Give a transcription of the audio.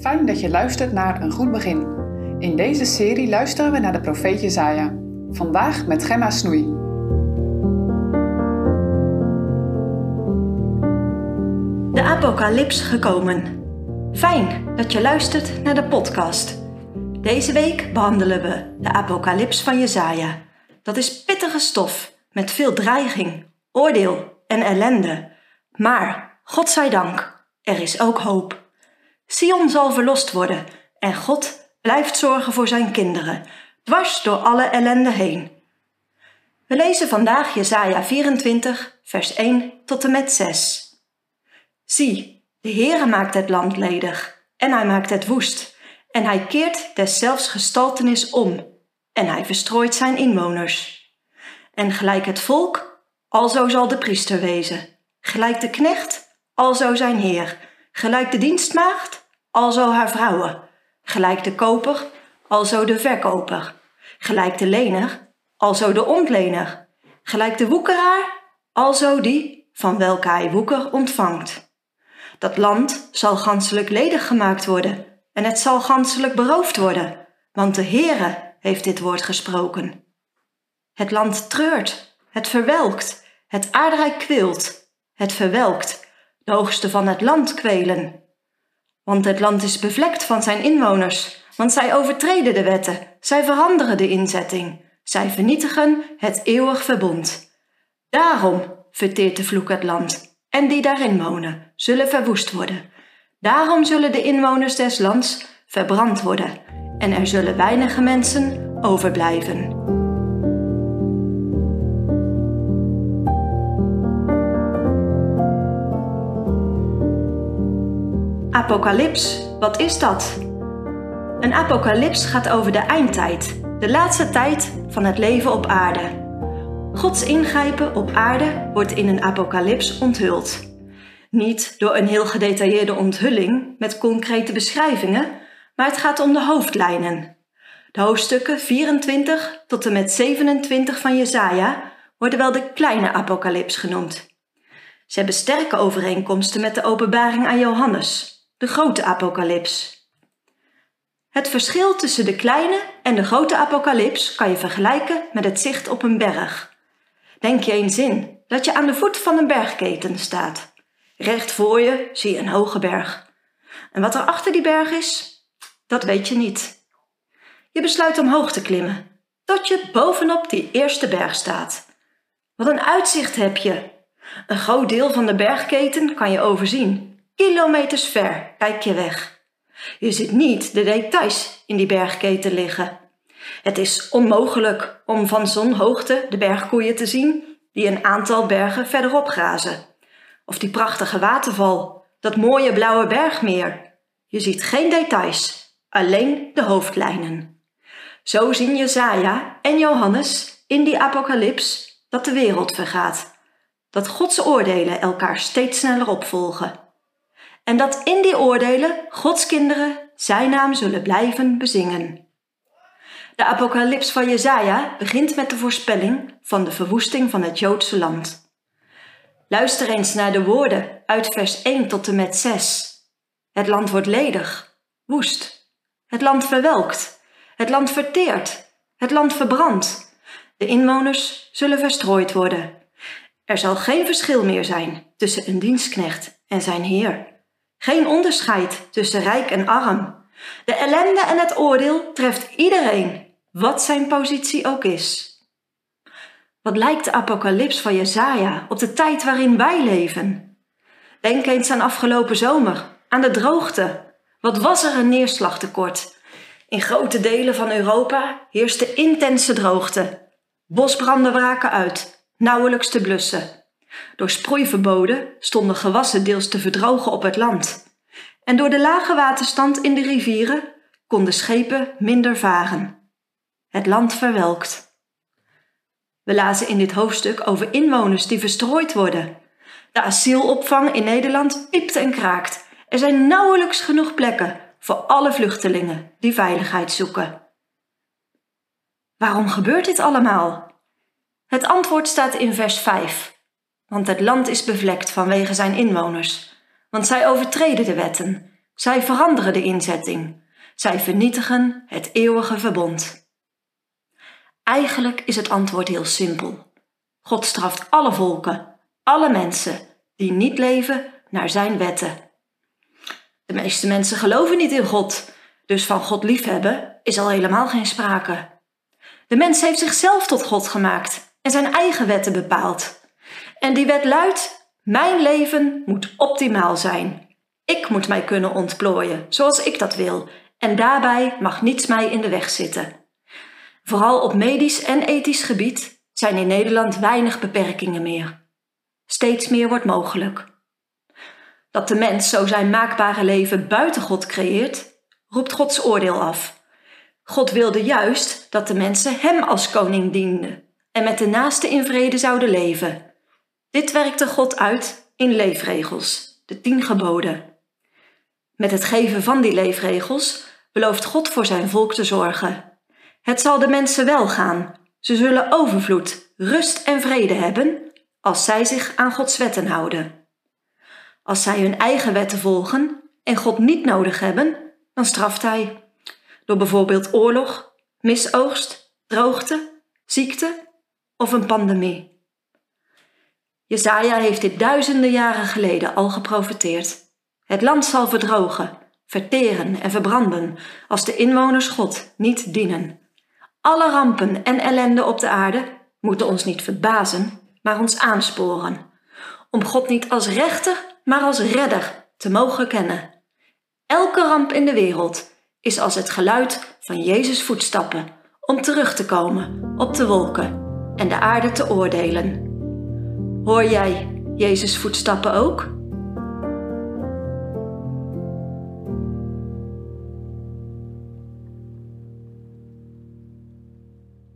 Fijn dat je luistert naar Een Goed Begin. In deze serie luisteren we naar de profeet Jezaja. Vandaag met Gemma Snoei. De apocalyps gekomen. Fijn dat je luistert naar de podcast. Deze week behandelen we de apocalyps van Jezaja. Dat is pittige stof met veel dreiging, oordeel en ellende. Maar, God zij dank, er is ook hoop. Sion zal verlost worden en God blijft zorgen voor zijn kinderen, dwars door alle ellende heen. We lezen vandaag Jesaja 24, vers 1 tot en met 6. Zie, de Heere maakt het land ledig en hij maakt het woest en hij keert deszelfs gestaltenis om en hij verstrooit zijn inwoners. En gelijk het volk, alzo zal de priester wezen, gelijk de knecht, alzo zijn heer, gelijk de dienstmaagd, alzo haar vrouwen, gelijk de koper, alzo de verkoper, gelijk de lener, alzo de ontlener, gelijk de woekeraar, alzo die van welke hij woeker ontvangt. Dat land zal ganselijk ledig gemaakt worden en het zal ganselijk beroofd worden, want de Heere heeft dit woord gesproken. Het land treurt, het verwelkt, het aardrijk kweelt, het verwelkt, de hoogste van het land kwelen. Want het land is bevlekt van zijn inwoners, want zij overtreden de wetten, zij veranderen de inzetting, zij vernietigen het eeuwig verbond. Daarom verteert de vloek het land, en die daarin wonen zullen verwoest worden. Daarom zullen de inwoners des lands verbrand worden, en er zullen weinige mensen overblijven. Apocalyps, wat is dat? Een apocalyps gaat over de eindtijd, de laatste tijd van het leven op aarde. Gods ingrijpen op aarde wordt in een apocalyps onthuld. Niet door een heel gedetailleerde onthulling met concrete beschrijvingen, maar het gaat om de hoofdlijnen. De hoofdstukken 24 tot en met 27 van Jesaja worden wel de kleine apocalyps genoemd. Ze hebben sterke overeenkomsten met de openbaring aan Johannes, de grote apocalyps. Het verschil tussen de kleine en de grote apocalyps kan je vergelijken met het zicht op een berg. Denk je eens in dat je aan de voet van een bergketen staat. Recht voor je zie je een hoge berg. En wat er achter die berg is, dat weet je niet. Je besluit omhoog te klimmen, tot je bovenop die eerste berg staat. Wat een uitzicht heb je! Een groot deel van de bergketen kan je overzien Kilometers ver kijk je weg. Je ziet niet de details in die bergketen liggen. Het is onmogelijk om van zo'n hoogte de bergkoeien te zien die een aantal bergen verderop grazen. Of die prachtige waterval, dat mooie blauwe bergmeer. Je ziet geen details, alleen de hoofdlijnen. Zo zien Jesaja en Johannes in die apocalyps dat de wereld vergaat. Dat Gods oordelen elkaar steeds sneller opvolgen en dat in die oordelen Gods kinderen zijn naam zullen blijven bezingen. De apocalyps van Jezaja begint met de voorspelling van de verwoesting van het Joodse land. Luister eens naar de woorden uit vers 1 tot en met 6. Het land wordt ledig, woest. Het land verwelkt. Het land verteert. Het land verbrandt. De inwoners zullen verstrooid worden. Er zal geen verschil meer zijn tussen een dienstknecht en zijn heer. Geen onderscheid tussen rijk en arm. De ellende en het oordeel treft iedereen, wat zijn positie ook is. Wat lijkt de apocalyps van Jesaja op de tijd waarin wij leven? Denk eens aan afgelopen zomer, aan de droogte. Wat was er een neerslagtekort? In grote delen van Europa heerste intense droogte. Bosbranden braken uit, nauwelijks te blussen. Door sproeiverboden stonden gewassen deels te verdrogen op het land. En door de lage waterstand in de rivieren konden schepen minder varen. Het land verwelkt. We lazen in dit hoofdstuk over inwoners die verstrooid worden. De asielopvang in Nederland piept en kraakt. Er zijn nauwelijks genoeg plekken voor alle vluchtelingen die veiligheid zoeken. Waarom gebeurt dit allemaal? Het antwoord staat in vers 5 want het land is bevlekt vanwege zijn inwoners, want zij overtreden de wetten, Zij veranderen de inzetting. Zij vernietigen het eeuwige verbond. Eigenlijk is het antwoord heel simpel. God straft alle volken, alle mensen die niet leven naar zijn wetten. De meeste mensen geloven niet in God, dus van God liefhebben is al helemaal geen sprake. De mens heeft zichzelf tot God gemaakt en zijn eigen wetten bepaald. En die wet luidt: Mijn leven moet optimaal zijn. Ik moet mij kunnen ontplooien zoals ik dat wil, en daarbij mag niets mij in de weg zitten. Vooral op medisch en ethisch gebied zijn in Nederland weinig beperkingen meer. Steeds meer wordt mogelijk. Dat de mens zo zijn maakbare leven buiten God creëert, roept Gods oordeel af. God wilde juist dat de mensen Hem als koning dienden en met de naaste in vrede zouden leven. Dit werkte God uit in leefregels, de tien geboden. Met het geven van die leefregels belooft God voor zijn volk te zorgen. Het zal de mensen wel gaan. Ze zullen overvloed, rust en vrede hebben als zij zich aan Gods wetten houden. Als zij hun eigen wetten volgen en God niet nodig hebben, dan straft Hij. Door bijvoorbeeld oorlog, misoogst, droogte, ziekte of een pandemie. Jezaja heeft dit duizenden jaren geleden al geprofeteerd. Het land zal verdrogen, verteren en verbranden als de inwoners God niet dienen. Alle rampen en ellende op de aarde moeten ons niet verbazen, maar ons aansporen. Om God niet als rechter, maar als redder te mogen kennen. Elke ramp in de wereld is als het geluid van Jezus' voetstappen om terug te komen op de wolken en de aarde te oordelen. Hoor jij Jezus' voetstappen ook?